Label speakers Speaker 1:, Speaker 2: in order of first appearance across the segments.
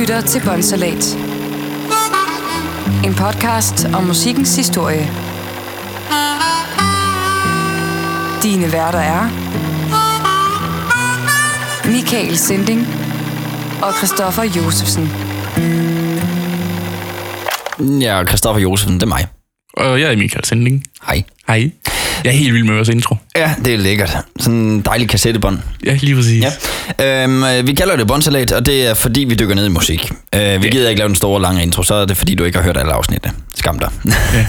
Speaker 1: lytter til Bonsalat. En podcast om musikkens historie. Dine værter er... Michael Sinding og Christoffer Josefsen.
Speaker 2: Ja, Christoffer Josefsen, det er mig.
Speaker 3: Og jeg er Michael Sending.
Speaker 2: Hej.
Speaker 3: Hej. Jeg er helt vild med vores intro.
Speaker 2: Ja, det er lækkert. Sådan en dejlig kassettebånd.
Speaker 3: Ja, lige præcis.
Speaker 2: Ja. Øhm, vi kalder det Bonsalat, og det er fordi, vi dykker ned i musik. Øh, vi
Speaker 3: Ja.
Speaker 2: gider ikke lave den store, lange intro, så er det fordi, du ikke har hørt alle afsnittene. Skam dig.
Speaker 3: Ja.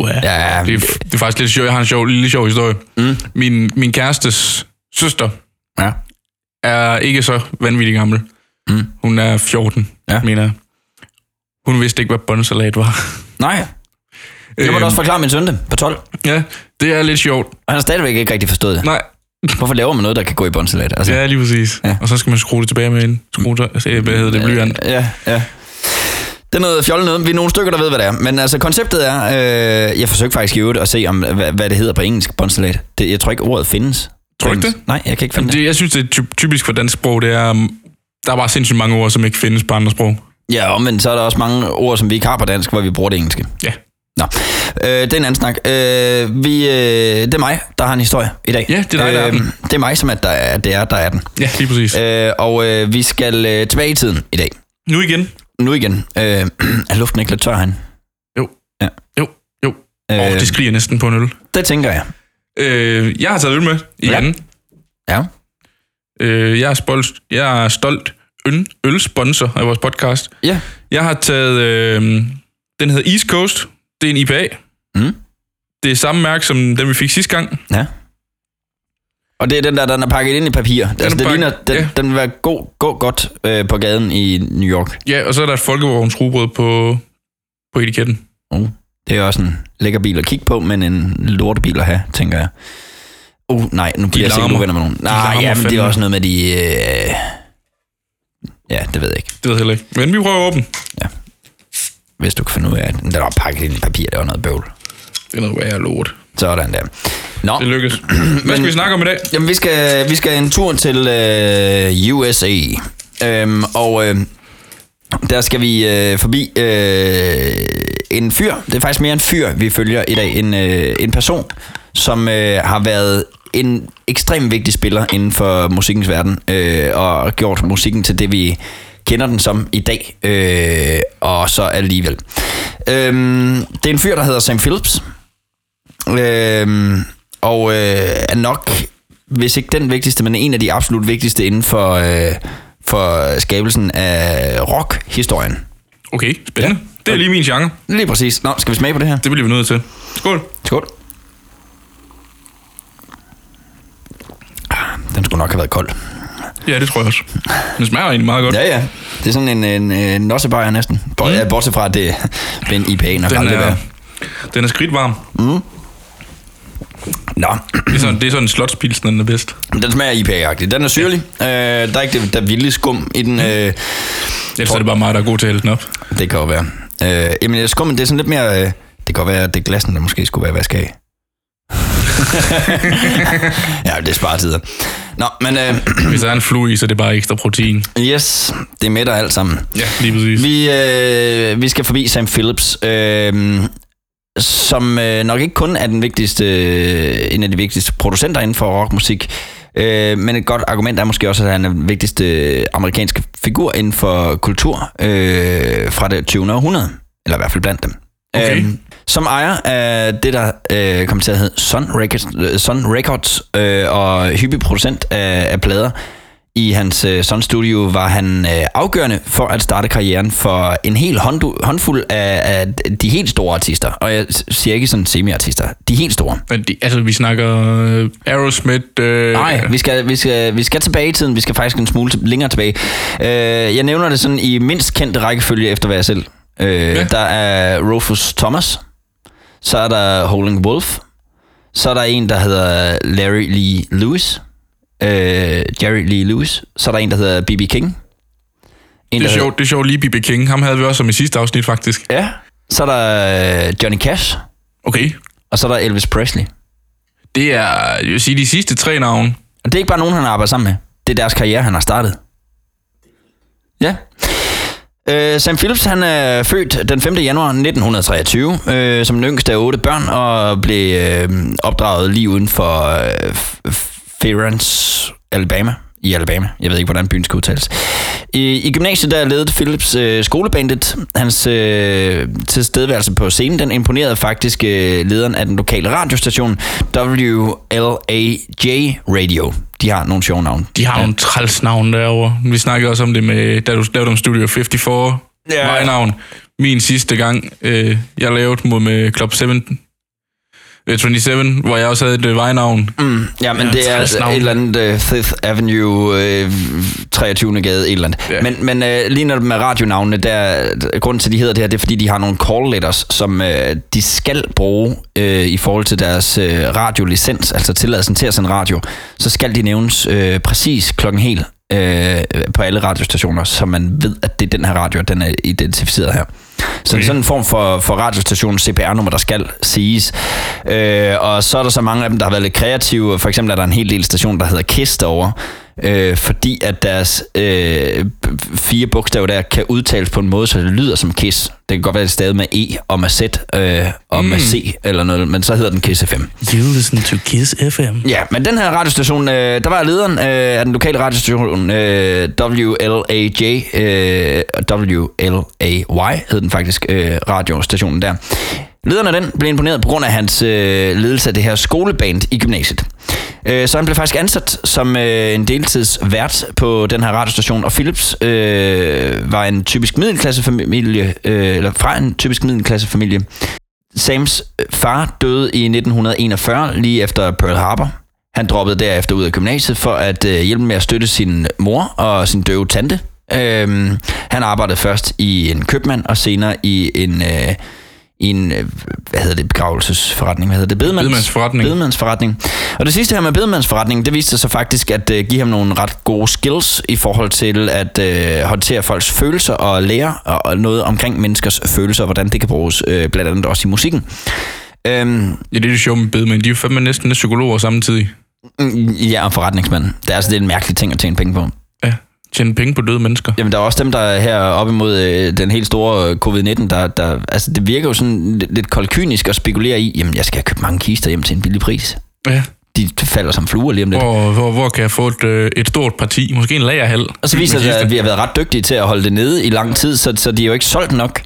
Speaker 3: Uh, ja. Det, er, det er faktisk lidt sjovt. Jeg har en sjov, lille sjov historie.
Speaker 2: Mm.
Speaker 3: Min, min kærestes søster
Speaker 2: ja.
Speaker 3: er ikke så vanvittig gammel.
Speaker 2: Mm.
Speaker 3: Hun er 14,
Speaker 2: Ja.
Speaker 3: ja. mener jeg. Hun vidste ikke, hvad båndsalat var.
Speaker 2: Nej, jeg må
Speaker 3: Øhm,
Speaker 2: også forklare min søn det på 12.
Speaker 3: Ja, det er lidt sjovt.
Speaker 2: Og han har stadigvæk ikke rigtig forstået det.
Speaker 3: Nej,
Speaker 2: Hvorfor laver man noget, der kan gå i båndsalat? Altså,
Speaker 3: ja, lige præcis.
Speaker 2: Ja.
Speaker 3: Og så skal man skrue det tilbage med en skrue, altså, hvad hedder det, blyant.
Speaker 2: Ja, ja. Det er noget fjollet noget. Vi er nogle stykker, der ved, hvad det er. Men altså, konceptet er... Øh, jeg forsøgte faktisk i øvrigt at se, om, hvad, hvad det hedder på engelsk, båndsalat. Det, jeg tror ikke, ordet findes.
Speaker 3: Tror du ikke
Speaker 2: engelsk. Nej, jeg kan ikke finde
Speaker 3: Jamen,
Speaker 2: det.
Speaker 3: det, jeg synes, det er ty- typisk for dansk sprog, det er, um, der er bare sindssygt mange ord, som ikke findes på andre sprog.
Speaker 2: Ja, men så er der også mange ord, som vi ikke har på dansk, hvor vi bruger det engelske.
Speaker 3: Ja.
Speaker 2: Nå, øh, det er en anden snak. Øh, vi, øh, det er mig, der har en historie i dag.
Speaker 3: Ja, det er dig, der er den.
Speaker 2: Det er mig, som er, der er, det er, der er den.
Speaker 3: Ja, lige præcis.
Speaker 2: Øh, og øh, vi skal øh, tilbage i tiden i dag.
Speaker 3: Nu igen.
Speaker 2: Nu igen. Øh, er luften ikke lidt tør herinde?
Speaker 3: Jo.
Speaker 2: Ja.
Speaker 3: Jo, jo.
Speaker 2: Øh,
Speaker 3: Og det skriger næsten på en øl.
Speaker 2: det tænker jeg.
Speaker 3: Øh, jeg har taget øl med igen.
Speaker 2: Ja.
Speaker 3: Øh, jeg, er spolt, jeg er stolt øl, ølsponsor af vores podcast.
Speaker 2: Ja.
Speaker 3: Jeg har taget, øh, den hedder East Coast. Det er en IPA.
Speaker 2: Mm.
Speaker 3: Det er samme mærke som den, vi fik sidste gang.
Speaker 2: Ja. Og det er den der, den er pakket ind i papir. Den, altså, det ligner, den,
Speaker 3: ja.
Speaker 2: den vil være god, gå godt øh, på gaden i New York.
Speaker 3: Ja, og så er der et folkevogns rugbrød på, på etiketten.
Speaker 2: Oh. Det er også en lækker bil at kigge på, men en lortebil at have, tænker jeg. Uh, nej, nu bliver jeg sikkert uvenner med nogen. Nej, ja, men det er også noget med de... Øh... Ja, det ved jeg ikke.
Speaker 3: Det ved jeg heller ikke. Men vi prøver at åbne.
Speaker 2: Hvis du kan finde ud af, at den der var pakket ind i papir, det var noget bøvl.
Speaker 3: Det er noget værre lort.
Speaker 2: Sådan der. Nå,
Speaker 3: Det lykkes. Hvad skal vi snakke om i dag?
Speaker 2: Jamen, vi skal, vi skal en tur til øh, USA. Øhm, og øh, der skal vi øh, forbi øh, en fyr. Det er faktisk mere en fyr, vi følger i dag. En, øh, en person, som øh, har været en ekstremt vigtig spiller inden for musikkens verden. Øh, og gjort musikken til det, vi kender den som i dag. Øh, og så alligevel. Øhm, det er en fyr, der hedder Sam Phillips. Øhm, og øh, er nok, hvis ikke den vigtigste, men en af de absolut vigtigste inden for, øh, for skabelsen af rock-historien.
Speaker 3: Okay, spændende. Ja. Det er lige min genre.
Speaker 2: Lige præcis. Nå, skal vi smage på det her?
Speaker 3: Det bliver vi nødt til. Skål.
Speaker 2: Skål. Ah, Den skulle nok have været kold.
Speaker 3: Ja, det tror jeg også. Den smager egentlig meget godt.
Speaker 2: Ja, ja. Det er sådan en, en, en nossebajer næsten. Bort, mm. Bortset fra, at det er en IPA nok
Speaker 3: Den
Speaker 2: aldrig
Speaker 3: er,
Speaker 2: være.
Speaker 3: den er skridtvarm.
Speaker 2: Nå,
Speaker 3: Det er sådan, det er sådan en slotspilsen, den er bedst.
Speaker 2: den smager IPA-agtig. Den er syrlig. Øh, der er ikke det der vilde skum i den. Øh,
Speaker 3: Ellers er det bare mig, der er god til at hælde den op.
Speaker 2: Det kan jo være. Øh, jamen, skummen, det er sådan lidt mere... Øh, det kan være, at det er glassen, der måske skulle være vasket af. ja, det er sparetider. Nå, men øh,
Speaker 3: Hvis der er en flue i, så er det bare ekstra protein.
Speaker 2: yes, det mætter alt sammen.
Speaker 3: Ja, lige præcis.
Speaker 2: Vi, øh, vi skal forbi Sam Phillips, øh, som øh, nok ikke kun er den vigtigste, øh, en af de vigtigste producenter inden for rockmusik, øh, men et godt argument er måske også, at han er den vigtigste amerikanske figur inden for kultur øh, fra det 20. århundrede, eller i hvert fald blandt dem.
Speaker 3: Okay.
Speaker 2: Øhm, som ejer af det, der øh, kommer til at hedde Sun Records, øh, Sun Records øh, og hyppig producent af, af plader, i hans øh, Sun Studio var han øh, afgørende for at starte karrieren for en hel hånd, håndfuld af, af de helt store artister. Og jeg siger ikke sådan semi-artister. De helt store.
Speaker 3: Men de, altså, vi snakker øh, Aerosmith. Øh,
Speaker 2: Nej, vi skal, vi, skal, vi skal tilbage i tiden. Vi skal faktisk en smule længere tilbage. Øh, jeg nævner det sådan i mindst kendte rækkefølge efter hvad jeg selv. Øh. Ja. Der er Rufus Thomas. Så er der Howling Wolf. Så er der en, der hedder Larry Lee Lewis. Øh, Jerry Lee Lewis. Så er der en, der hedder B.B. King. En,
Speaker 3: det er sjovt, det er sjovt lige B.B. King. Ham havde vi også som i sidste afsnit, faktisk.
Speaker 2: Ja. Så er der øh, Johnny Cash.
Speaker 3: Okay.
Speaker 2: Og så er der Elvis Presley.
Speaker 3: Det er, jeg vil sige, de sidste tre navne.
Speaker 2: Og det er ikke bare nogen, han har arbejdet sammen med. Det er deres karriere, han har startet. Ja. Øh, Sam Phillips han er født den 5. januar 1923 øh, som den yngste af otte børn og blev øh, opdraget lige uden for øh, Ference, Alabama i Alabama. Jeg ved ikke, hvordan byen skal udtales. I, i gymnasiet der ledede Phillips øh, skolebandet. Hans øh, tilstedeværelse på scenen, den imponerede faktisk øh, lederen af den lokale radiostation WLAJ Radio. De har nogle sjove navne.
Speaker 3: De har ja. nogle træls navn derovre. Vi snakkede også om det med, da du lavede om Studio 54.
Speaker 2: Ja.
Speaker 3: Ja. navn. Min sidste gang, øh, jeg lavede mod med Club 7, øh, 27, hvor jeg også havde et øh, vejnavn.
Speaker 2: Mm, ja, men
Speaker 3: Ja,
Speaker 2: det er altså et eller andet uh, Fifth Avenue, uh, 23. gade, et eller andet.
Speaker 3: Ja.
Speaker 2: Men, men uh, lige når med radionavnene, der, grunden til, at de hedder det her, det er, fordi de har nogle call letters, som uh, de skal bruge uh, i forhold til deres uh, radiolicens, altså tilladelsen til at sende radio. Så skal de nævnes uh, præcis klokken helt øh, på alle radiostationer, så man ved, at det er den her radio, den er identificeret her. Så det er sådan en form for, for radiostationens CPR-nummer, der skal siges. Øh, og så er der så mange af dem, der har været lidt kreative. For eksempel er der en hel del stationer, der hedder KISS derovre, øh, fordi at deres øh, fire bogstaver der kan udtales på en måde, så det lyder som KISS. Det kan godt være, det er stadig med E og med Z øh, og mm. med C eller noget, men så hedder den KISS FM.
Speaker 3: You listen to Kiss FM.
Speaker 2: Ja, men den her radiostation, øh, der var lederen øh, af den lokale radiostation, øh, WLAJ, øh, WLAY hed den faktisk, øh, radiostationen der. Lederen af den blev imponeret på grund af hans øh, ledelse af det her skoleband i gymnasiet. Øh, så han blev faktisk ansat som øh, en deltidsvært på den her radiostation, og Philips øh, var en typisk middelklassefamilie, øh, eller fra en typisk middelklassefamilie. Sams øh, far døde i 1941, lige efter Pearl Harbor. Han droppede derefter ud af gymnasiet for at øh, hjælpe med at støtte sin mor og sin døve tante. Øh, han arbejdede først i en købmand og senere i en, øh, i en øh, hvad hedder det, begravelsesforretning, hvad hedder det, Bedemands,
Speaker 3: Bedemandsforretning.
Speaker 2: Bedemandsforretning. Og det sidste her med bedemandsforretningen, det viste sig faktisk at øh, give ham nogle ret gode skills i forhold til at øh, håndtere folks følelser og lære og, og noget omkring menneskers følelser, og hvordan det kan bruges øh, blandt andet også i musikken. Øhm,
Speaker 3: Ja, det er det sjove med bedemænd. De er jo fandme næsten psykologer samtidig.
Speaker 2: Mm, Ja, og forretningsmand. Det er altså det er en mærkelig ting at tjene penge på.
Speaker 3: Tjene penge på døde mennesker.
Speaker 2: Jamen, der er også dem, der er her op imod øh, den helt store øh, covid-19, der, der, altså det virker jo sådan lidt, lidt kolkynisk at spekulere i, jamen jeg skal købe mange kister hjem til en billig pris.
Speaker 3: Ja.
Speaker 2: De falder som fluer lige om lidt.
Speaker 3: Hvor, hvor, hvor kan jeg få et, øh, et stort parti? Måske en lagerhal?
Speaker 2: Og så viser det, at vi har været ret dygtige til at holde det nede i lang tid, så, så de er jo ikke solgt nok.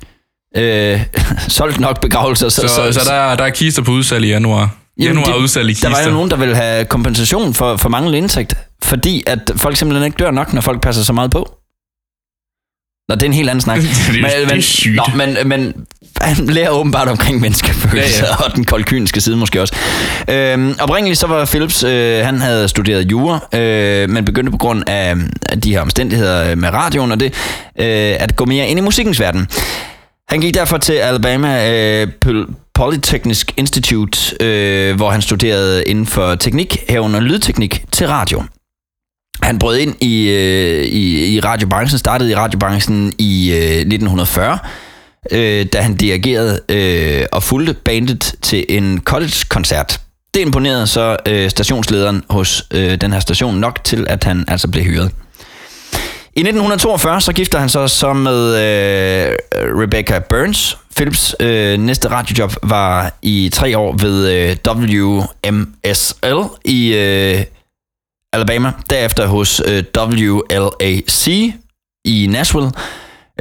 Speaker 2: Øh, solgt nok begravelser.
Speaker 3: Så, så, så der, er- der er kister på udsalg i januar. Januar er udsalg i kister.
Speaker 2: Der var jo nogen, der ville have kompensation for, for manglende indtægt, fordi at folk simpelthen ikke dør nok, når folk passer så meget på. Nå, det er en helt anden snak.
Speaker 3: Det er- det er sygt.
Speaker 2: Nå, men, men han lærer åbenbart omkring menneskefølelser,
Speaker 3: Ja,
Speaker 2: ja, og den koldkyniske side måske også. Øhm, oprindeligt så var Philips, øh, han havde studeret jura, øh, men begyndte på grund af af de her omstændigheder med radioen og det, øh, at gå mere ind i musikkens verden. Han gik derfor til Alabama øh, Polytechnisk Institute, øh, hvor han studerede inden for teknik, herunder lydteknik til radio. Han brød ind i, øh, i, i radiobranchen, startede i radiobranchen i øh, 1940, øh, da han dirigerede øh, og fulgte bandet til en college-koncert. Det imponerede så øh, stationslederen hos øh, den her station nok til, at han altså blev hyret. I 1942 så gifter han sig så med øh, Rebecca Burns. Philips øh, næste radiojob var i tre år ved øh, WMSL i øh, Alabama. Derefter hos øh, WLAC i Nashville,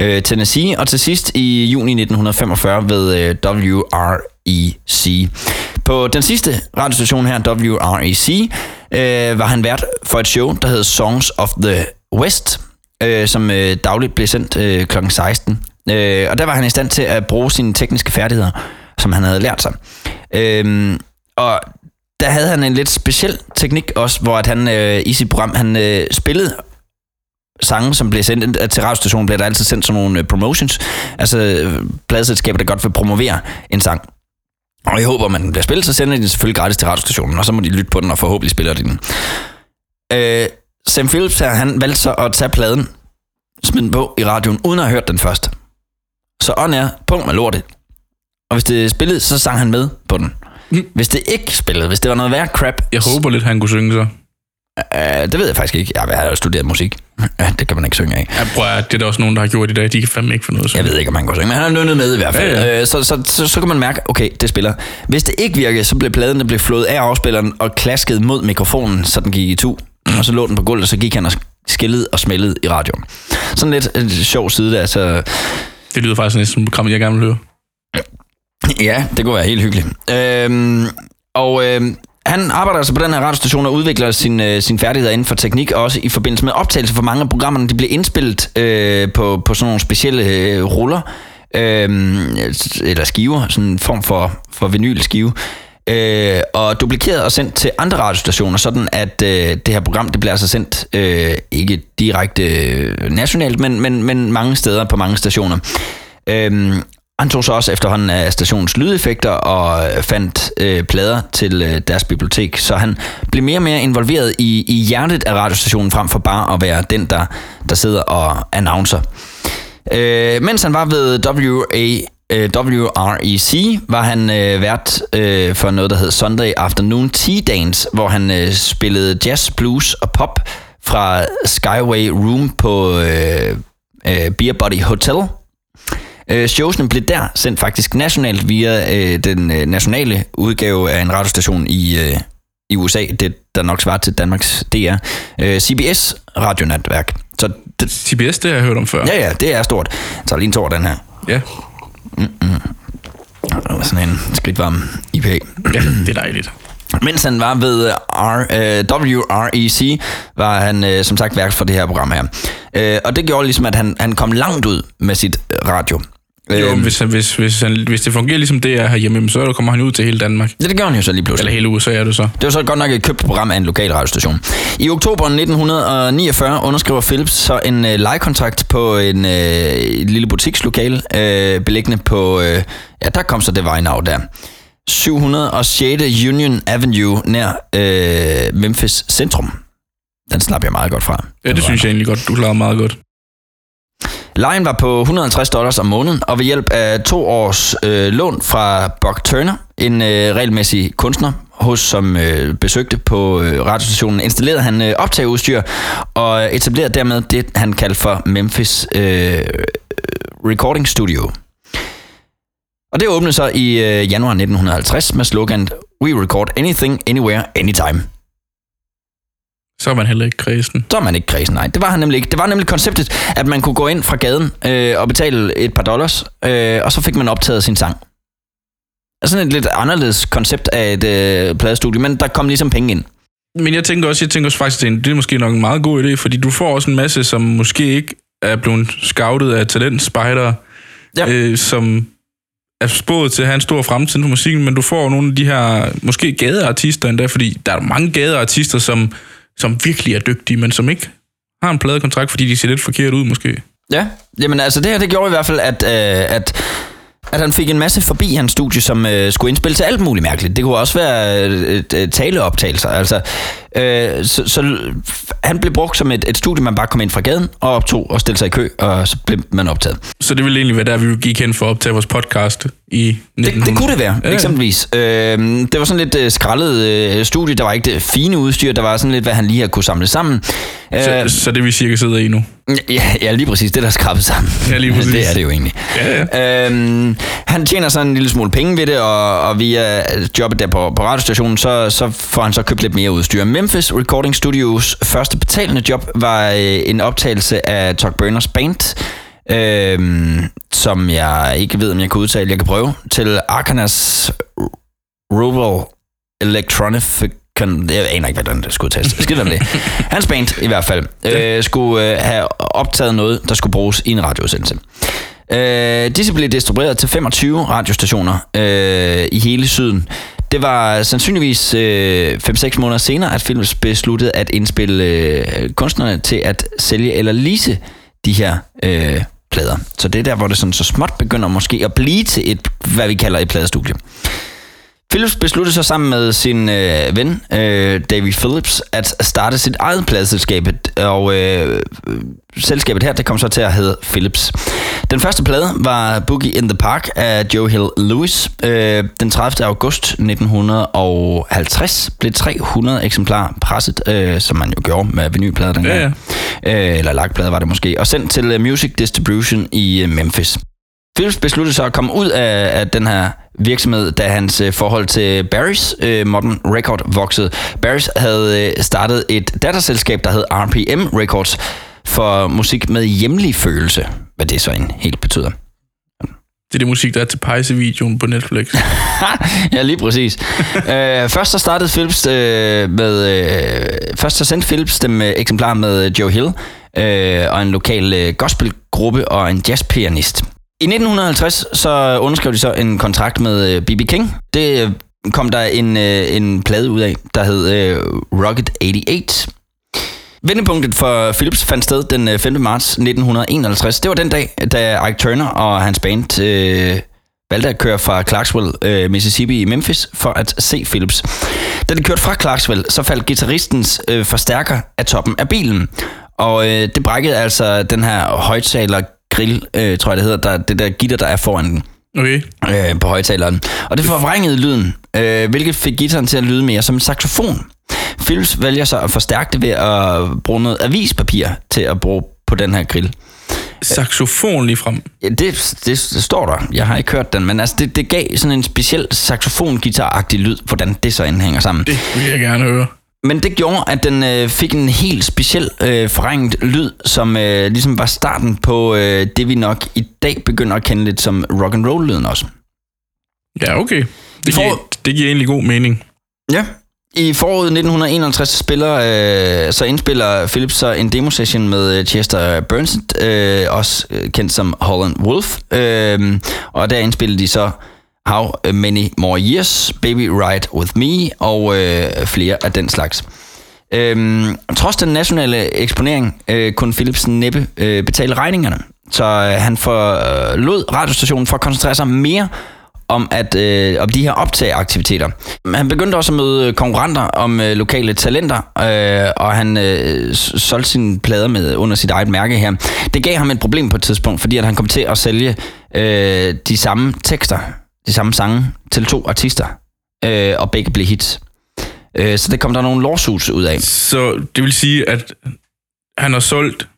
Speaker 2: øh, Tennessee. Og til sidst i juni 1945 ved øh, WREC. På den sidste radiostation her, WREC, øh, var han vært for et show, der hed Songs of the West, øh, som øh, dagligt blev sendt øh, kl. 16. Øh, og der var han i stand til at bruge sine tekniske færdigheder, som han havde lært sig. Øh, og der havde han en lidt speciel teknik også, hvor at han øh, i sit program, han øh, spillede sange, som blev sendt øh, til radiostationen, blev der altid sendt sådan nogle øh, promotions, altså øh, pladselskaber, der godt vil promovere en sang. Og jeg håber, man bliver spillet, så sender de den selvfølgelig gratis til radiostationen, og så må de lytte på den, og forhåbentlig spiller de den. Øh, Sam Phillips her, han valgte så at tage pladen, smide den på i radioen, uden at have hørt den først. Så on er, punkt med lortet. Og hvis det spillede, så sang han med på den. Hvis det ikke spillede, hvis det var noget værre crap,
Speaker 3: Jeg håber lidt, han kunne synge så.
Speaker 2: Øh, det ved jeg faktisk ikke. Jeg har jo studeret musik. Det kan man ikke synge af.
Speaker 3: Ja, prøv at, det er der også nogen, der har gjort i dag. De kan fandme ikke få noget at
Speaker 2: Jeg ved ikke, om han går synge, men han har nynnet med i hvert fald.
Speaker 3: Ja, ja.
Speaker 2: Øh, Så, så, så, så kan man mærke, okay, det spiller. Hvis det ikke virkede, så blev pladen der blev flået af afspilleren og klasket mod mikrofonen, så den gik i tu. Og så lå den på gulvet, og så gik han og skillede og smældede i radioen. Sådan lidt en sjov side der, så
Speaker 3: det lyder faktisk næsten som et program, jeg gerne vil høre.
Speaker 2: Ja, det kunne være helt hyggeligt. Øhm, og øhm, han arbejder altså på den her radiostation og udvikler sin, øh, sin færdigheder inden for teknik, og også i forbindelse med optagelse for mange af programmerne. De bliver indspillet øh, på, på sådan nogle specielle øh, ruller, øh, eller skiver, sådan en form for, for vinylskive, øh, og duplikeret og sendt til andre radiostationer, sådan at øh, det her program det bliver altså sendt øh, ikke direkte øh, nationalt, men, men, men mange steder på mange stationer. Øh, han tog så også efterhånden af stationens lydeffekter og øh, fandt øh, plader til øh, deres bibliotek, så han blev mere og mere involveret i, i hjertet af radiostationen frem for bare at være den, der, der sidder og announcer. Øh, mens han var ved WA, øh, WREC, var han øh, vært øh, for noget, der hed Sunday Afternoon Tea Dance, hvor han øh, spillede jazz, blues og pop fra Skyway Room på øh, øh, Beer Body Hotel. Øh, showsene blev der sendt faktisk nationalt via øh, den øh, nationale udgave af en radiostation i, øh, i USA, det der nok svarer til Danmarks DR, øh, CBS radionetværk. Så det,
Speaker 3: CBS, det har jeg hørt om før.
Speaker 2: ja, ja, det er stort. Tager lige en tår den her.
Speaker 3: ja.
Speaker 2: Sådan en skridtvarm IPA.
Speaker 3: Ja, det er dejligt.
Speaker 2: Mens han var ved R, øh, WREC, var han øh, som sagt vært for det her program her. Øh, og det gjorde ligesom, at han, han kom langt ud med sit øh, radio.
Speaker 3: Jo,
Speaker 2: Øhm,
Speaker 3: hvis, hvis, hvis, han, hvis det fungerer ligesom det er herhjemme, så kommer han ud til hele Danmark.
Speaker 2: Ja, det gjorde han jo så lige pludselig.
Speaker 3: Eller hele USA er det så.
Speaker 2: Det var så godt nok et købt program af en lokal radiostation. I oktober 1949 underskriver Philips så en øh, lejekontrakt på en øh, lille butikslokale, øh, beliggende på, øh, ja, der kom så det vejnavn der. 706. Union Avenue nær øh, Memphis centrum. Den slap jeg meget godt fra.
Speaker 3: Ja, det synes jeg egentlig godt, du klarer meget godt.
Speaker 2: Lejen var på 150 dollars om måneden, og ved hjælp af to års øh, lån fra Buck Turner, en øh, regelmæssig kunstner, hos som øh, besøgte på øh, radiostationen, installerede han øh, optageudstyr og etablerede dermed det, han kaldte for Memphis øh, Recording Studio. Og det åbnede så i øh, januar 1950 med sloganet We record anything, anywhere, anytime.
Speaker 3: Så er man heller ikke kredsen.
Speaker 2: Så er man ikke kredsen, nej. Det var han nemlig ikke. Det var nemlig konceptet, at man kunne gå ind fra gaden øh, og betale et par dollars, øh, og så fik man optaget sin sang. Sådan et lidt anderledes koncept af et øh, pladestudie, men der kom ligesom penge ind.
Speaker 3: Men jeg tænker også, jeg tænker også faktisk, en, det er måske nok en meget god idé, fordi du får også en masse, som måske ikke er blevet scoutet af talentspejdere,
Speaker 2: Ja.
Speaker 3: øh, som er spået til at have en stor fremtid for musikken, men du får nogle af de her, måske gadeartister endda, fordi der er mange gadeartister, som, som virkelig er dygtige, men som ikke har en pladekontrakt, fordi de ser lidt forkert ud måske.
Speaker 2: Ja, jamen altså det her, det gjorde i hvert fald, at, øh, at, at han fik en masse forbi hans studie, som øh, skulle indspille til alt muligt mærkeligt. Det kunne også være øh, taleoptagelser. Altså, øh, så, så han blev brugt som et, et studie, man bare kom ind fra gaden og optog og stillede sig i kø, og så blev man optaget.
Speaker 3: Så det ville egentlig være der, vi gik hen for at optage vores podcast i
Speaker 2: Det,
Speaker 3: 1900.
Speaker 2: det kunne det være,
Speaker 3: Ja,
Speaker 2: eksempelvis. Øh, det var sådan lidt øh, skrællet øh, studie, der var ikke det fine udstyr, der var sådan lidt, hvad han lige har kunne samle sammen.
Speaker 3: Så,
Speaker 2: Øh,
Speaker 3: så det vi cirka sidder i nu.
Speaker 2: Ja, ja, lige præcis. Det, der er skrabet sammen.
Speaker 3: Ja, lige præcis.
Speaker 2: det er det jo egentlig.
Speaker 3: Ja, ja.
Speaker 2: Øhm, han tjener så en lille smule penge ved det, og, og via jobbet der på, på radiostationen, så, så får han så købt lidt mere udstyr. Memphis Recording Studios første betalende job var øh, en optagelse af Tuck Burners band, øhm, som jeg ikke ved, om jeg kan udtale. Jeg kan prøve. Til Arkanas Rural Electronic jeg aner ikke, hvordan det skulle udtales. Skidt om det. Hans band i hvert fald øh, skulle øh, have optaget noget, der skulle bruges i en radioudsendelse. Øh, disse blev distribueret til 25 radiostationer øh, i hele syden. Det var sandsynligvis øh, 5-6 måneder senere, at Philips besluttede at indspille øh, kunstnerne til at sælge eller lease de her øh, plader. Så det er der, hvor det sådan så småt begynder måske at blive til et, hvad vi kalder et pladestudie. Philips besluttede så sammen med sin øh, ven, øh, David Phillips, at starte sit eget pladeselskab, og øh, selskabet her, det kom så til at hedde Philips. Den første plade var Boogie in the Park af Joe Hill Lewis. Øh, den 30. august 1950 blev 300 eksemplarer presset, øh, som man jo gjorde med vinylplader dengang.
Speaker 3: Ja,
Speaker 2: Øh, eller lagplader var det måske, og sendt til øh, Music Distribution i øh, Memphis. Philips besluttede så at komme ud af, af den her virksomhed, da hans øh, forhold til Barry's øh, Modern Record voksede. Barry's havde øh, startet et datterselskab, der hed RPM Records, for musik med hjemlig følelse, hvad det så en helt betyder.
Speaker 3: Det er det musik, der er til pejse-videoen på Netflix.
Speaker 2: ja, lige præcis. øh, først så startede Philips øh, med... Øh, først så sendte Philips dem med eksemplar med Joe Hill øh, og en lokal øh, gospelgruppe og en jazzpianist. I 1950 så underskrev de så en kontrakt med øh, B.B. King. Det øh, kom der en, øh, en plade ud af, der hed Rocket 88. Vendepunktet for Philips fandt sted den 5. marts 1951. Det var den dag, da Ike Turner og hans band øh, valgte at køre fra Clarksville, øh, Mississippi i Memphis for at se Philips. Da de kørte fra Clarksville, så faldt gitarristens øh, forstærker af toppen af bilen. Og øh, det brækkede altså den her højtaler grill, øh, tror jeg det hedder, der, det der gitter, der er foran den
Speaker 3: Okay.
Speaker 2: øh, på højtaleren. Og det forvrængede lyden, øh, hvilket fik gitaren til at lyde mere som en saxofon. Philips vælger så at forstærke det ved at bruge noget avispapir til at bruge på den her grill.
Speaker 3: Saxofon lige frem.
Speaker 2: Ja, det, det, det står der. Jeg har ikke hørt den, men altså det, det gav sådan en speciel saxofon agtig lyd, hvordan det så hænger sammen.
Speaker 3: Det vil jeg gerne høre.
Speaker 2: Men det gjorde, at den øh, fik en helt speciel øh, forringet lyd, som øh, ligesom var starten på øh, det, vi nok i dag begynder at kende lidt som rock and roll lyden også.
Speaker 3: Ja, okay. Det,
Speaker 2: får-
Speaker 3: giver, det giver egentlig god mening.
Speaker 2: Ja. I foråret 1951 spiller, øh, så indspiller Philips så en demosession med øh, Chester Burns, øh, også øh, kendt som Holland Wolf. Øh, og der indspillede de så How Many More Years, Baby Ride With Me og øh, flere af den slags. Øhm, trods den nationale eksponering øh, kunne Philips næppe øh, betale regningerne, så øh, han forlod øh, radiostationen for at koncentrere sig mere om, at, øh, om de her optageaktiviteter. Han begyndte også at møde konkurrenter om øh, lokale talenter, øh, og han øh, solgte sine plader med under sit eget mærke her. Det gav ham et problem på et tidspunkt, fordi at han kom til at sælge øh, de samme tekster, de samme sange til to artister, øh, og begge blev hits. Øh, så det kom der nogle lawsuits ud af.
Speaker 3: Så det vil sige, at han har solgt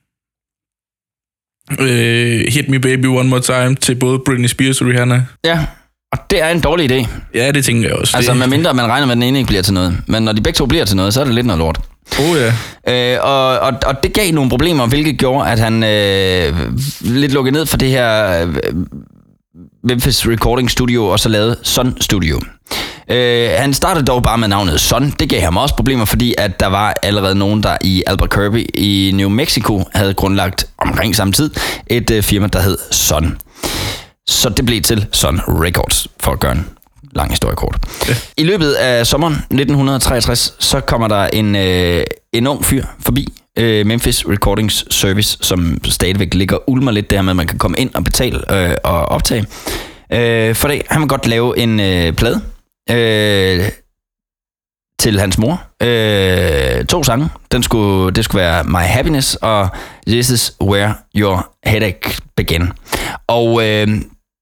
Speaker 3: øh, Hit Me Baby One More Time til både Britney Spears og Rihanna.
Speaker 2: Ja, og det er en dårlig idé.
Speaker 3: Ja, det tænker jeg også.
Speaker 2: Altså,
Speaker 3: det,
Speaker 2: medmindre man regner med, at den ene ikke bliver til noget. Men når de begge to bliver til noget, så er det lidt noget lort.
Speaker 3: Oh ja.
Speaker 2: Øh, og, og, og det gav nogle problemer, hvilket gjorde, at han øh, lidt lukkede ned for det her øh, Memphis Recording Studio, og så lavede Sun Studio. Øh, han startede dog bare med navnet Sun. Det gav ham også problemer, fordi at der var allerede nogen, der i Albuquerque i New Mexico havde grundlagt omkring samme tid et øh, firma, der hed Sun. Så det blev til Sun Records, for at gøre en lang historie kort. Ja. I løbet af sommeren 1963, så kommer der en, øh, en ung fyr forbi øh, Memphis Recordings Service, som stadigvæk ligger ulmer lidt der med, at man kan komme ind og betale øh, og optage. Øh, for det, han vil godt lave en øh, plade øh, til hans mor. Øh, to sange. Den skulle, det skulle være My Happiness og This is Where Your Headache Began. Og øh,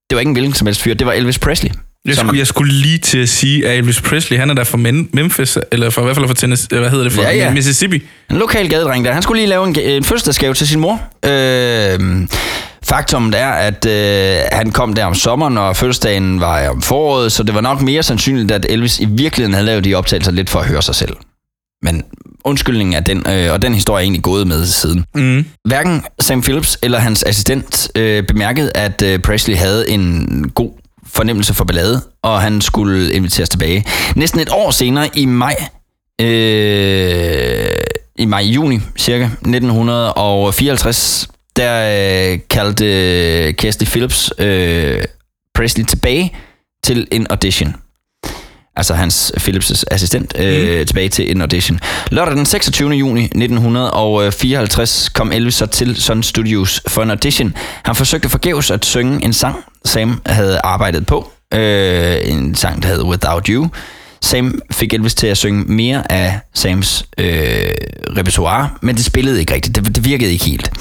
Speaker 2: det var ikke en hvilken som helst fyr, det var Elvis Presley.
Speaker 3: Jeg
Speaker 2: som-
Speaker 3: skulle, jeg skulle lige til at sige, at Elvis Presley, han er der fra Memphis, eller fra, i hvert fald fra Tennessee, hvad hedder det, fra
Speaker 2: Ja, ja.
Speaker 3: Mississippi.
Speaker 2: En lokal gadedreng der. Han skulle lige lave en, en fødselsdagsgave til sin mor. Øh, faktum er, at øh, han kom der om sommeren, og fødselsdagen var om foråret, så det var nok mere sandsynligt, at Elvis i virkeligheden havde lavet de optagelser lidt for at høre sig selv. Men undskyldningen er den, øh, og den historie er egentlig gået med siden.
Speaker 3: Mm.
Speaker 2: Hverken Sam Phillips eller hans assistent øh, bemærkede, at øh, Presley havde en god fornemmelse for ballade, og han skulle inviteres tilbage. Næsten et år senere, i maj, øh, i maj-juni cirka, 1954, der øh, kaldte øh, Kirsty Phillips øh, Presley tilbage til en audition. Altså hans Philips' assistent øh, mm. tilbage til en audition. Lørdag den 26. juni 1954 kom Elvis så til Sun Studios for en audition. Han forsøgte forgæves at synge en sang, Sam havde arbejdet på øh, en sang, der hedder Without You. Sam fik Elvis til at synge mere af Sams øh, repertoire, men det spillede ikke rigtigt. Det, det virkede ikke helt.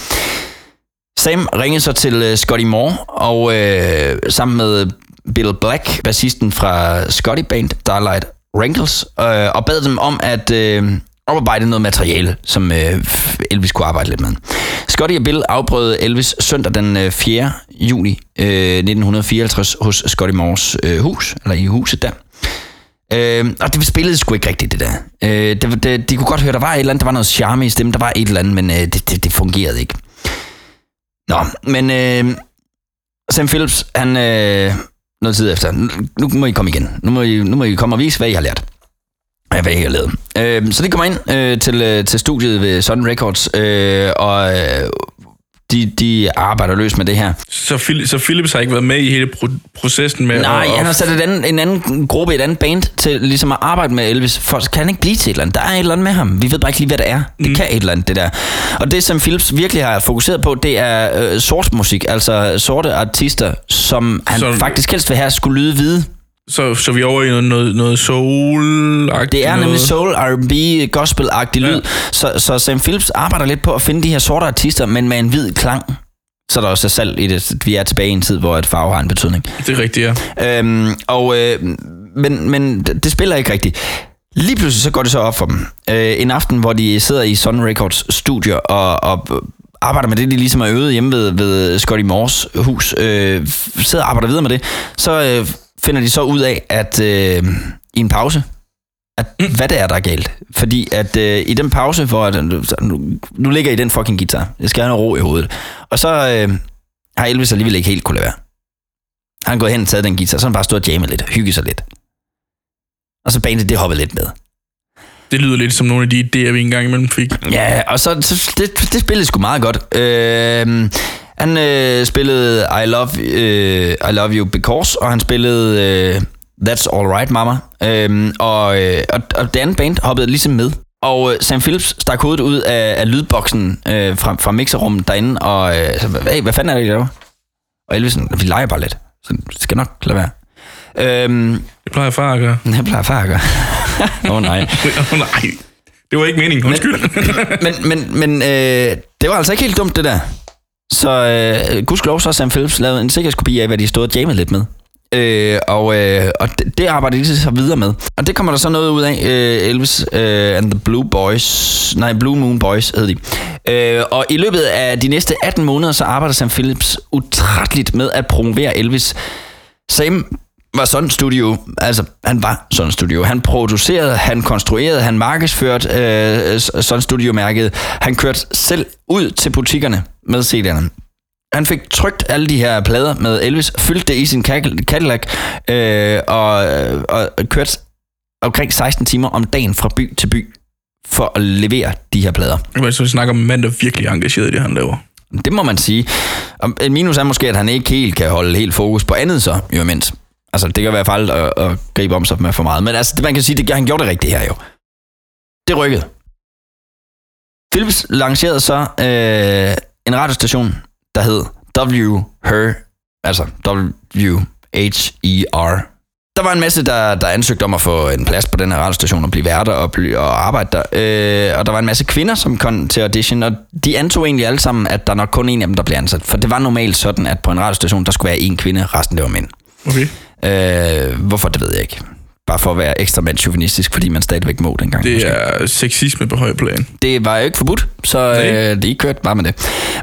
Speaker 2: Sam ringede så til øh, Scotty Moore, og øh, sammen med Bill Black, bassisten fra Scotty Band, Starlight Wrinkles, øh, og bad dem om at øh, oparbejde noget materiale, som øh, Elvis kunne arbejde lidt med. Scotty og Bill afbrød Elvis søndag den øh, 4. juni øh, 1954 hos Scotty Moores øh, hus, eller i huset der. Øh, og det spillede sgu ikke rigtigt, det der. Øh, det, det, de kunne godt høre, der var et eller andet, der var noget charme i stemmen, der var et eller andet, men øh, det, det, det fungerede ikke. Nå, men øh, Sam Phillips, han øh, noget tid efter, nu, nu må I komme igen. Nu må I, nu må I komme og vise, hvad I har lært. Ja, hvad I har lavet. Øh, så de kommer ind øh, til, øh, til studiet ved Sun Records, øh, og øh, de, de arbejder løs med det her.
Speaker 3: Så, Phil, så Philips har ikke været med i hele pro- processen med
Speaker 2: Nej,
Speaker 3: at,
Speaker 2: han har sat et andet, en anden gruppe, et andet band til ligesom at arbejde med Elvis. For kan han ikke blive til et eller andet? Der er et eller andet med ham. Vi ved bare ikke lige, hvad det er. Det mm. kan et eller andet, det der. Og det, som Philips virkelig har fokuseret på, det er øh, sort musik. Altså sorte artister, som han
Speaker 3: Så-
Speaker 2: faktisk helst vil have skulle lyde hvide.
Speaker 3: Så, så vi er over i noget, noget, noget soul
Speaker 2: Det er nemlig soul, R&B, gospel-agtig lyd. Så, så Sam Phillips arbejder lidt på at finde de her sorte artister, men med en hvid klang. Så er der også salg i det. Vi er tilbage i en tid, hvor et farve har en betydning.
Speaker 3: Det er rigtigt, ja.
Speaker 2: Øhm, og, øh, men, men det spiller ikke rigtigt. Lige pludselig så går det så op for dem. Øh, en aften, hvor de sidder i Sun Records studio og, og arbejder med det, de ligesom har øvet hjemme ved, ved Scotty Moores hus, øh, sidder og arbejder videre med det, så øh, finder de så ud af, at øh, i en pause, at, hvad det er, der er galt. Fordi at øh, i den pause, hvor at, nu, nu ligger I den fucking guitar, jeg skal have noget ro i hovedet, og så øh, har Elvis alligevel ikke helt kunne lade være. Han er gået hen og taget den guitar, så han bare stået og jammet lidt, hygget sig lidt. Og så bandet, det hoppede lidt med.
Speaker 3: Det lyder lidt som nogle af de idéer, vi engang imellem fik.
Speaker 2: Ja, og så, så det, det spillede sgu meget godt. Øh, han øh, spillede I Love, øh, I Love You Because, og han spillede øh, That's All Right Mama. Øh, og, øh, og, og det andet band hoppede ligesom med. Og øh, Sam Phillips stak hovedet ud af, af lydboksen øh, fra, fra mixerrummet derinde, og øh, så, hey, hvad fanden er det, I laver? Og Elvis sådan, vi leger bare lidt. Så det skal nok lade være. Øhm,
Speaker 3: Det plejer far at gøre.
Speaker 2: det plejer far at gøre. Åh oh, nej.
Speaker 3: Åh, nej, det var ikke meningen. Undskyld.
Speaker 2: men men, men øh, det var altså ikke helt dumt, det der. Så øh, gudskelov så har Sam Phillips lavet en sikkerhedskopi af, hvad de stod og jammet lidt med. Øh, og øh, og det, det arbejder de så videre med. Og det kommer der så noget ud af. Øh, Elvis øh, and the Blue Boys. Nej, Blue Moon Boys hed de. Øh, og i løbet af de næste 18 måneder, så arbejder Sam Phillips utrætteligt med at promovere Elvis. Sam var sådan studio, altså han var sådan studio. Han producerede, han konstruerede, han markedsførte øh, sådan studio mærket. Han kørte selv ud til butikkerne med CD'erne. Han fik trykt alle de her plader med Elvis, fyldte det i sin Cadillac øh, og, og kørte omkring 16 timer om dagen fra by til by for at levere de her plader.
Speaker 3: Men så vi snakker om en mand, der virkelig er engageret i det, han laver.
Speaker 2: Det må man sige. En minus er måske, at han ikke helt kan holde helt fokus på andet så, jo imens. Altså, det kan være fejl at, at gribe om sig med for meget. Men altså, det, man kan sige, det, han gjorde det rigtige her jo. Det rykkede. Philips lancerede så øh, en radiostation, der hed W Her, altså W-H-E-R. Der var en masse, der, der ansøgte om at få en plads på den her radiostation og blive værter og, bl- og arbejde der. Øh, og der var en masse kvinder, som kom til audition, og de antog egentlig alle sammen, at der nok kun en af dem, der blev ansat. For det var normalt sådan, at på en radiostation, der skulle være en kvinde, resten det var mænd.
Speaker 3: Okay.
Speaker 2: Øh, hvorfor, det ved jeg ikke. Bare for at være ekstra mandsjuvenistisk, fordi man stadigvæk må dengang.
Speaker 3: Det
Speaker 2: måske.
Speaker 3: er sexisme på høj plan.
Speaker 2: Det var jo ikke forbudt, så øh, de kørte bare med det.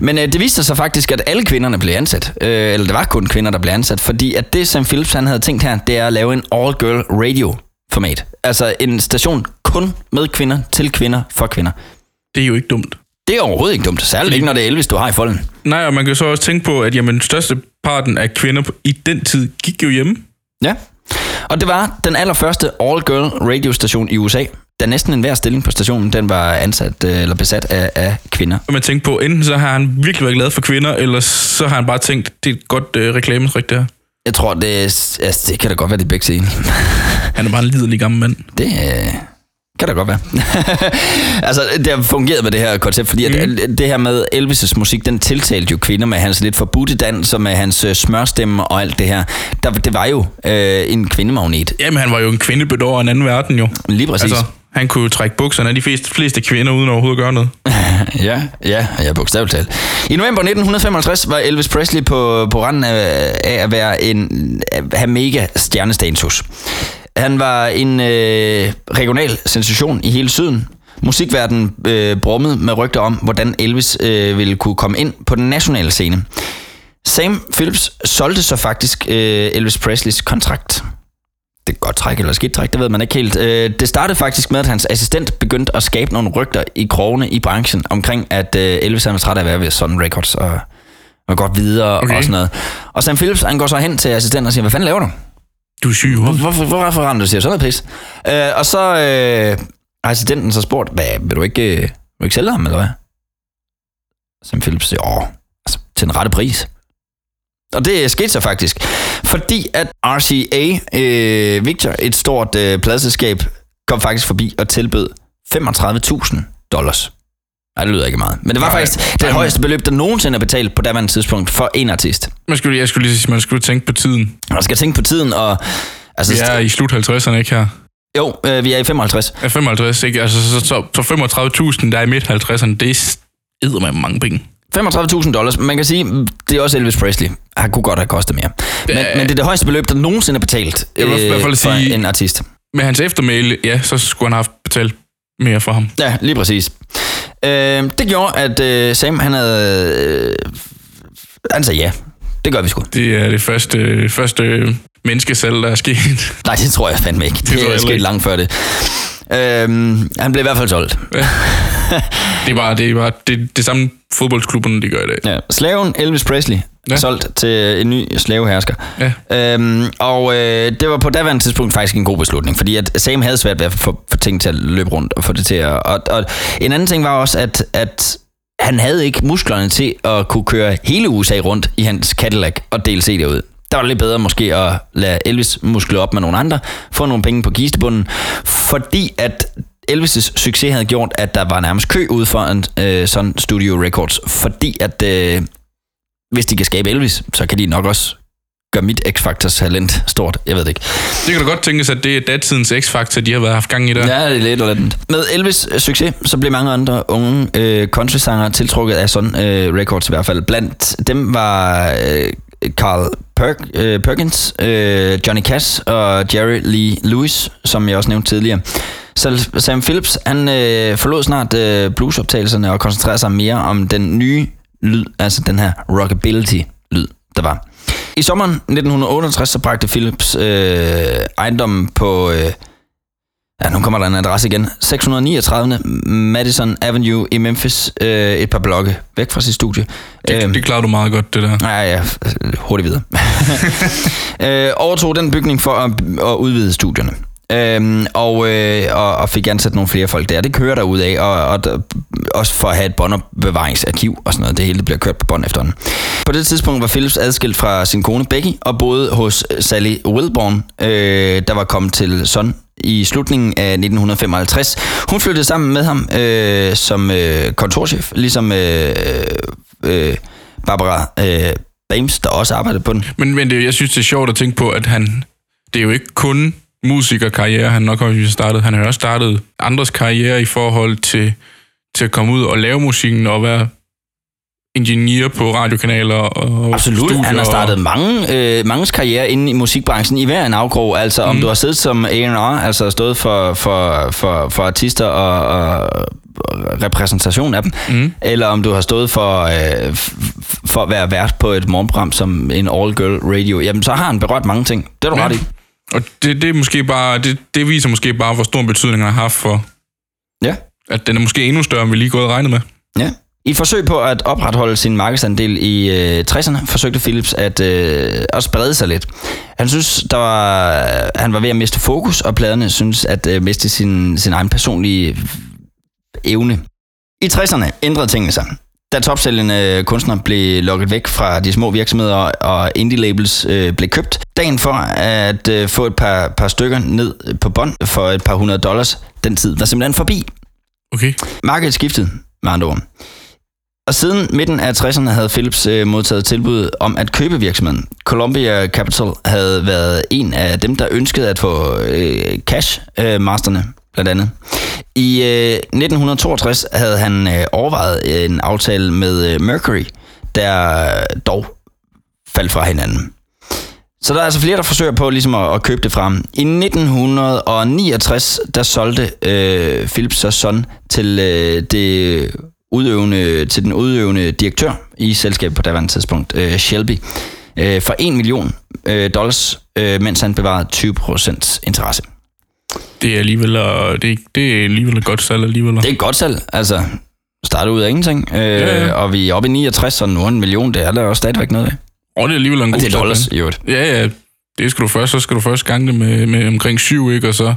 Speaker 2: Men øh, det viste sig faktisk, at alle kvinderne blev ansat. Øh, eller det var kun kvinder, der blev ansat. Fordi at det, som Philips han havde tænkt her, det er at lave en all-girl radio-format. Altså en station kun med kvinder, til kvinder, for kvinder.
Speaker 3: Det er jo ikke dumt.
Speaker 2: Det er overhovedet ikke dumt. Særligt ikke, når det er Elvis, du har i folden.
Speaker 3: Nej, og man kan så også tænke på, at jamen, største parten af kvinder i den tid gik jo hjemme.
Speaker 2: Ja. Og det var den allerførste all-girl radiostation i USA. Da næsten enhver stilling på stationen, den var ansat øh, eller besat af, af kvinder.
Speaker 3: Man tænker på, enten så har han virkelig været glad for kvinder, eller så har han bare tænkt, det er et godt øh, reklametrik, det her.
Speaker 2: Jeg tror, det, altså, det kan da godt være, det begge dele.
Speaker 3: Han er bare en liderlig gammel mand.
Speaker 2: Det, Kan da godt være. altså, det har fungeret med det her koncept, fordi mm. at det her med Elvis' musik, den tiltalte jo kvinder med hans lidt forbudte dans, og med hans øh, smørstemme og alt det her. Der, det var jo øh, en kvindemagnet.
Speaker 3: Jamen, han var jo en kvindebedår af en anden verden jo.
Speaker 2: Lige præcis.
Speaker 3: Altså, han kunne jo trække bukserne af de fleste, fleste kvinder, uden overhovedet at gøre noget.
Speaker 2: ja, ja, ja, bogstaveligt talt. I november 1955 var Elvis Presley på, på randen af, af at være en, have mega stjernestatus. Han var en øh, regional sensation i hele syden. Musikverdenen øh, brummede med rygter om, hvordan Elvis øh, ville kunne komme ind på den nationale scene. Sam Phillips solgte så faktisk øh, Elvis Presleys kontrakt. Det er godt træk eller skidt træk, det ved man ikke helt. Øh, det startede faktisk med, at hans assistent begyndte at skabe nogle rygter i krogene i branchen omkring, at øh, Elvis han var træt af at være ved Sun Records og, og godt videre okay. og sådan noget. Og Sam Phillips han går så hen til assistenten og siger, hvad fanden laver du?
Speaker 3: Du er syg,
Speaker 2: Hvor, hvorfor, hvorfor render du siger sådan noget pis? Øh, og så øh, har assistenten så spurgt, hvad, vil du ikke, øh, vil du ikke sælge ham, eller hvad? Sam Phillips siger, åh, altså, til en rette pris. Og det skete så faktisk, fordi at RCA øh, Victor, et stort øh, pladselskab, kom faktisk forbi og tilbød 35.000 dollars. Nej, det lyder ikke meget. Men det var Nej, faktisk det højeste beløb, der nogensinde er betalt på daværende tidspunkt for en artist.
Speaker 3: Man skulle, jeg skulle lige sige, man skulle tænke på tiden.
Speaker 2: Man skal tænke på tiden, og... Altså,
Speaker 3: Vi er i slut 50'erne, ikke her?
Speaker 2: Jo, øh, vi er i 55.
Speaker 3: Ja, 55, ikke? Altså, så, så, så 35.000, der er i midt 50'erne, det er med mange penge.
Speaker 2: 35.000 dollars. Man kan sige, det er også Elvis Presley. Han kunne godt have kostet mere. Men,
Speaker 3: Ja.
Speaker 2: men det er det højeste beløb, der nogensinde er betalt
Speaker 3: i hvert fald
Speaker 2: for
Speaker 3: sige-
Speaker 2: en artist.
Speaker 3: Med hans eftermæle, ja, så skulle han have haft betalt mere for ham.
Speaker 2: Ja, lige præcis. Øh, det gjorde, at øh, Sam, han havde... Øh, han sagde ja. Det gør vi sgu.
Speaker 3: Det er det første, første menneskesal, der er sket.
Speaker 2: Nej, det tror jeg fandme ikke. Det, det er sket langt før det. Øhm, han blev i hvert fald solgt.
Speaker 3: Det er bare det, er bare, det, det samme fodboldsklubberne, de gør i dag.
Speaker 2: Ja. Slaven Elvis Presley ja.
Speaker 3: Ja.
Speaker 2: solgt til en ny slavehersker.
Speaker 3: Ja.
Speaker 2: Øhm, og øh, det var på daværende tidspunkt faktisk en god beslutning, fordi at Sam havde svært ved at få, få ting til at løbe rundt og få det til at... Og, og en anden ting var også, at, at han havde ikke musklerne til at kunne køre hele USA rundt i hans Cadillac og dele CD'er ud. Der var det lidt bedre måske at lade Elvis muskle op med nogle andre, få nogle penge på kistebunden, fordi at Elvis' succes havde gjort, at der var nærmest kø ude for en øh, sådan Studio Records, fordi at øh, hvis de kan skabe Elvis, så kan de nok også gøre mit X-Factors talent stort. Jeg ved det ikke.
Speaker 3: Det kan da godt tænkes, at det er datidens X-Factor, de har været haft gang i der.
Speaker 2: Ja, det er lidt eller andet. Med Elvis' succes, så blev mange andre unge øh, country-sanger tiltrukket af sådan øh, records i hvert fald. Blandt dem var øh, Carl Perk, øh, Perkins, øh, Johnny Cash og Jerry Lee Lewis, som jeg også nævnte tidligere. Så Sam Phillips, han øh, forlod snart øh, bluesoptagelserne og koncentrerede sig mere om den nye lyd, altså den her rockabilly-lyd, der var. I sommeren 1968, så bragte Phillips øh, ejendommen på... Øh, Ja, nu kommer der en adresse igen. 639. Madison Avenue i Memphis. Øh, et par blokke væk fra sit studie.
Speaker 3: Det, det klarer du meget godt, det der.
Speaker 2: Ja, ja, hurtigt videre. øh, overtog den bygning for at, at udvide studierne. Øhm, og, øh, og, og fik ansat nogle flere folk der. Det kører der ud af, og, og også for at have et båndopbevaringsarkiv og sådan noget. Det hele bliver kørt på bånd efterhånden. På det tidspunkt var Phillips adskilt fra sin kone Becky og boede hos Sally Wilborn, øh, der var kommet til Sun i slutningen af 1955. Hun flyttede sammen med ham øh, som øh, kontorchef, ligesom øh, øh, Barbara øh, Bames, der også arbejdede på den.
Speaker 3: Men, men det, jeg synes, det er sjovt at tænke på, at han... Det er jo ikke kun musikerkarriere, han nok har startet. Han har jo også startet andres karriere i forhold til, til at komme ud og lave musikken og være ingeniør på radiokanaler og
Speaker 2: Absolut.
Speaker 3: studier.
Speaker 2: Han har startet mange, øh, manges karriere inde i musikbranchen i hver en afkrog. Altså om
Speaker 3: Mm.
Speaker 2: du har siddet som A&R, altså stået for, for, for, for artister og, og, repræsentation af dem,
Speaker 3: Mm.
Speaker 2: eller om du har stået for, øh, for at være vært på et morgenprogram som en all-girl radio, jamen så har han berørt mange ting. Det er du
Speaker 3: Ja.
Speaker 2: ret i.
Speaker 3: Og det, det, er måske bare, det, det viser måske bare, hvor stor betydning han har haft for,
Speaker 2: Ja.
Speaker 3: at den er måske endnu større, end vi lige gået og regnet med.
Speaker 2: Ja. I et forsøg på at opretholde sin markedsandel i øh, 60'erne, forsøgte Philips at øh, også brede sig lidt. Han synes, der var, han var ved at miste fokus, og pladerne synes at øh, miste sin, sin egen personlige evne. I 60'erne ændrede tingene sig. Da topsælgende kunstnere blev lukket væk fra de små virksomheder og indie-labels øh, blev købt, dagen for at øh, få et par, par stykker ned på bånd for et par hundrede dollars, den tid var simpelthen forbi.
Speaker 3: Okay.
Speaker 2: Markedet skiftede, med andre ord. Og siden midten af 60'erne havde Philips øh, modtaget tilbud om at købe virksomheden. Columbia Capital havde været en af dem, der ønskede at få øh, cash-masterne, øh, blandt andet. I øh, 1962 havde han øh, overvejet en aftale med øh, Mercury, der dog faldt fra hinanden. Så der er altså flere, der forsøger på ligesom at, at købe det frem. I 1969, der solgte øh, Philips så Son til øh, det udøvende, til den udøvende direktør i selskabet på daværende tidspunkt, øh, Shelby, øh, for 1 million øh, dollars, øh, mens han bevarede 20% interesse.
Speaker 3: Det er alligevel, det, det er alligevel et godt salg alligevel.
Speaker 2: Det er et godt salg, altså startede ud af ingenting, øh,
Speaker 3: Ja, ja.
Speaker 2: og vi er oppe i 69, så nu er en million, det er der også stadigvæk noget af.
Speaker 3: Og det er alligevel en god
Speaker 2: Og det er dollars, i øvrigt.
Speaker 3: Ja, ja. Det skal du først, så skal du først gange det med, med omkring 7, ikke? Og så...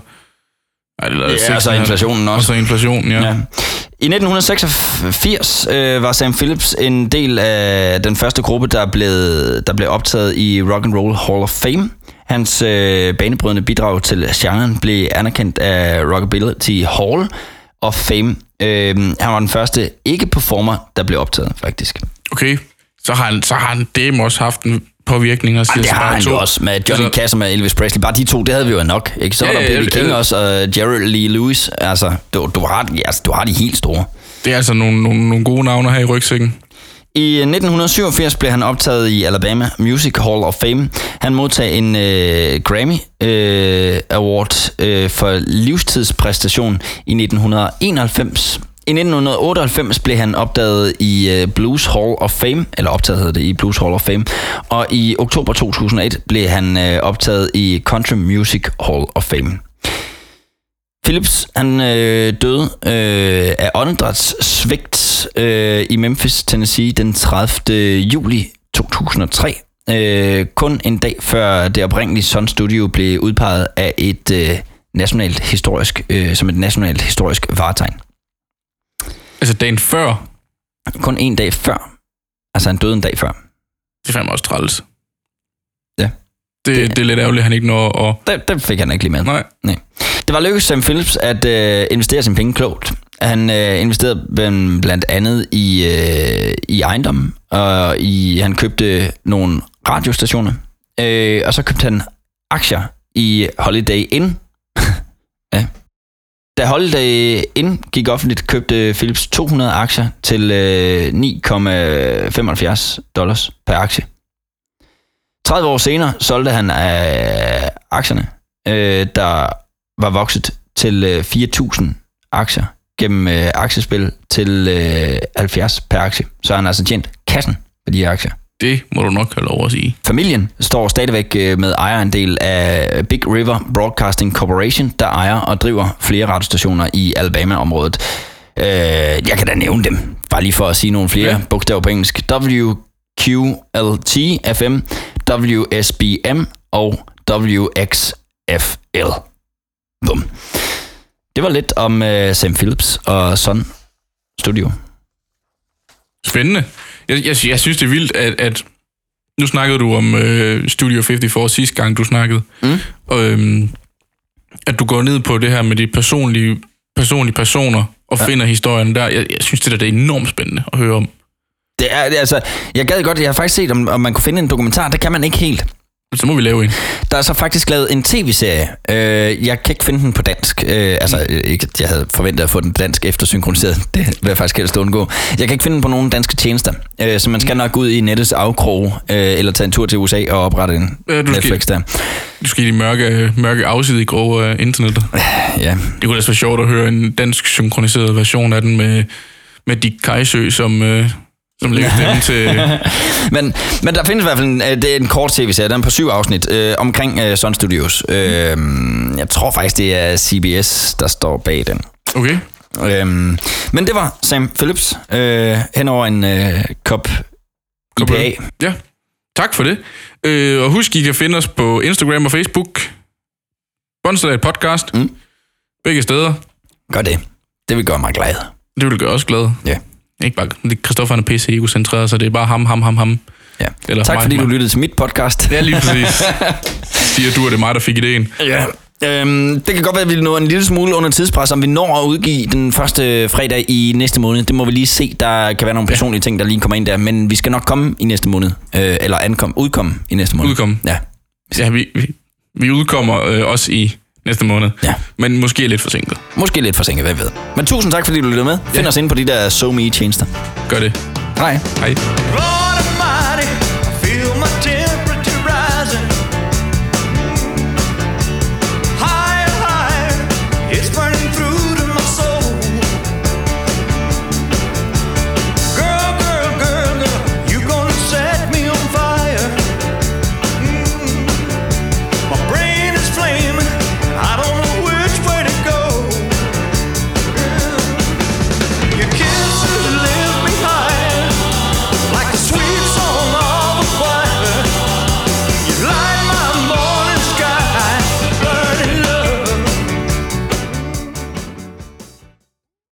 Speaker 3: Ej, det er
Speaker 2: Ja, og så inflationen
Speaker 3: Og
Speaker 2: også.
Speaker 3: så inflationen, ja.
Speaker 2: Ja. I 1986 øh, var Sam Phillips en del af den første gruppe, der blev, der blev optaget i Rock and Roll Hall of Fame. Hans øh, banebrydende bidrag til genren blev anerkendt af Rockability Hall of Fame. Øh, han var den første ikke-performer, der blev optaget, faktisk.
Speaker 3: Okay, så har han, så har han dem også haft en påvirkning. Og
Speaker 2: Ej, det har han jo også med Johnny
Speaker 3: Altså-
Speaker 2: Cash og med Elvis Presley. Bare de to, det havde vi jo nok. Ikke? Så
Speaker 3: Ja,
Speaker 2: var der B.B.
Speaker 3: ja,
Speaker 2: King
Speaker 3: ja.
Speaker 2: også, og Jerry Lee Lewis. Altså, du, du, har, altså, du har de helt store.
Speaker 3: Det er altså nogle, nogle, nogle gode navne her i rygsækken.
Speaker 2: I 1987 blev han optaget i Alabama Music Hall of Fame. Han modtog en øh, Grammy øh, Award øh, for livstidspræstation i 1991. I 1998 blev han opdaget i øh, Blues Hall of Fame, eller optaget hedder det i Blues Hall of Fame, og i oktober 2001 blev han øh, optaget i Country Music Hall of Fame. Phillips, han øh, døde øh, af åndedrætssvigt øh, i Memphis, Tennessee den 30. juli 2003. Øh, kun en dag før det oprindelige Sun Studio blev udpeget af et øh, nationalt historisk, øh, som et nationalt historisk varetegn.
Speaker 3: Altså dagen før,
Speaker 2: Kun en dag før. Altså han døde en dag før.
Speaker 3: det er fandme også træls.
Speaker 2: Ja.
Speaker 3: Det, det, det er lidt ærgerligt, at han ikke når at...
Speaker 2: Der, der fik han ikke lige med.
Speaker 3: Nej.
Speaker 2: Nej. Det var lykkedes Sam Phillips at øh, investere sine penge klogt. Han øh, investerede blandt- blandt andet i, øh, i ejendom, og i, han købte nogle radiostationer, øh, og så købte han aktier i Holiday Inn. Da Holiday Inn gik offentligt, købte Philips 200 aktier til øh, 9,75 dollars per aktie. 30 år senere solgte han øh, aktierne, øh, der var vokset til øh, 4.000 aktier gennem øh, aktiespil til øh, 70 per aktie. Så har han altså tjent kassen på de her aktier.
Speaker 3: Det må du nok have lov at sige.
Speaker 2: Familien står stadigvæk øh, med ejerandel af Big River Broadcasting Corporation, der ejer og driver flere radiostationer i Alabama-området. Øh, jeg kan da nævne dem, bare lige for at sige nogle flere
Speaker 3: Ja.
Speaker 2: bogstaver på engelsk. WQLT FM, WSBM og WXFL. Bum. Det var lidt om uh, Sam Phillips og Son Studio.
Speaker 3: Spændende. Jeg, jeg, jeg synes, det er vildt, at, at nu snakkede du om øh, Studio 54 sidste gang, du snakkede.
Speaker 2: Mm.
Speaker 3: Og, øhm, at du går ned på det her med de personlige, personlige personer og ja. finder historien der. Jeg, jeg synes, det der det er enormt spændende at høre om.
Speaker 2: Det er, det altså, jeg gad godt, jeg har faktisk set, om, om man kunne finde en dokumentar. Det kan man ikke helt.
Speaker 3: Så må vi lave en.
Speaker 2: Der er så faktisk lavet en tv-serie. Øh, jeg kan ikke finde den på dansk. Øh, altså, øh, ikke, jeg havde forventet at få den dansk eftersynkroniseret. Det vil jeg faktisk helst undgå. Jeg kan ikke finde den på nogen danske tjenester. Øh, så man skal nok ud i nettets afkrog, øh, eller tage en tur til USA og oprette en
Speaker 3: Ja, du skal-
Speaker 2: Netflix der.
Speaker 3: Du skal i de mørke, mørke afsidige grove af internettet.
Speaker 2: Ja.
Speaker 3: Det kunne da være sjovt at høre en dansk synkroniseret version af den med, med Dick Kajsø som, øh, som lægger stemmen til...
Speaker 2: Men, men der findes i hvert fald en, øh, det er en kort tv-serie, den er på syv afsnit, øh, omkring øh, Sun Studios. Øh, jeg tror faktisk, det er CBS, der står bag den.
Speaker 3: Okay.
Speaker 2: Øhm, men det var Sam Phillips øh, hen over en øh, kop IPA.
Speaker 3: Ja, tak for det. Øh, og husk, I kan finde os på Instagram og Facebook. Bonstedat Podcast.
Speaker 2: Mm.
Speaker 3: Begge steder.
Speaker 2: Gør det. Det vil gøre mig glad.
Speaker 3: Det vil gøre os glade.
Speaker 2: Ja.
Speaker 3: Ikke bare, Christoffer er pisse egocentreret, så det er bare ham, ham, ham, ham.
Speaker 2: Ja.
Speaker 3: Eller
Speaker 2: tak
Speaker 3: mig,
Speaker 2: fordi
Speaker 3: mig.
Speaker 2: du lyttede til mit podcast.
Speaker 3: Ja, lige præcis. Siger du, at det er mig, der fik ideen.
Speaker 2: Ja. Øhm, det kan godt være, at vi når en lille smule under tidspres, om vi når at udgive den første fredag i næste måned. Det må vi lige se. Der kan være nogle personlige ting, der lige kommer ind der. Men vi skal nok komme i næste måned. Øh, eller ankom, udkomme i næste måned.
Speaker 3: Udkomme.
Speaker 2: Ja.
Speaker 3: Ja, vi, vi, vi udkommer øh, også i næste måned.
Speaker 2: Ja.
Speaker 3: Men måske lidt forsinket.
Speaker 2: Måske lidt forsinket, hvad ved. Men tusind tak, fordi du lyttede med. Find os inde på de der SoMe-tjenester.
Speaker 3: Gør det.
Speaker 2: Hej.
Speaker 3: Hej.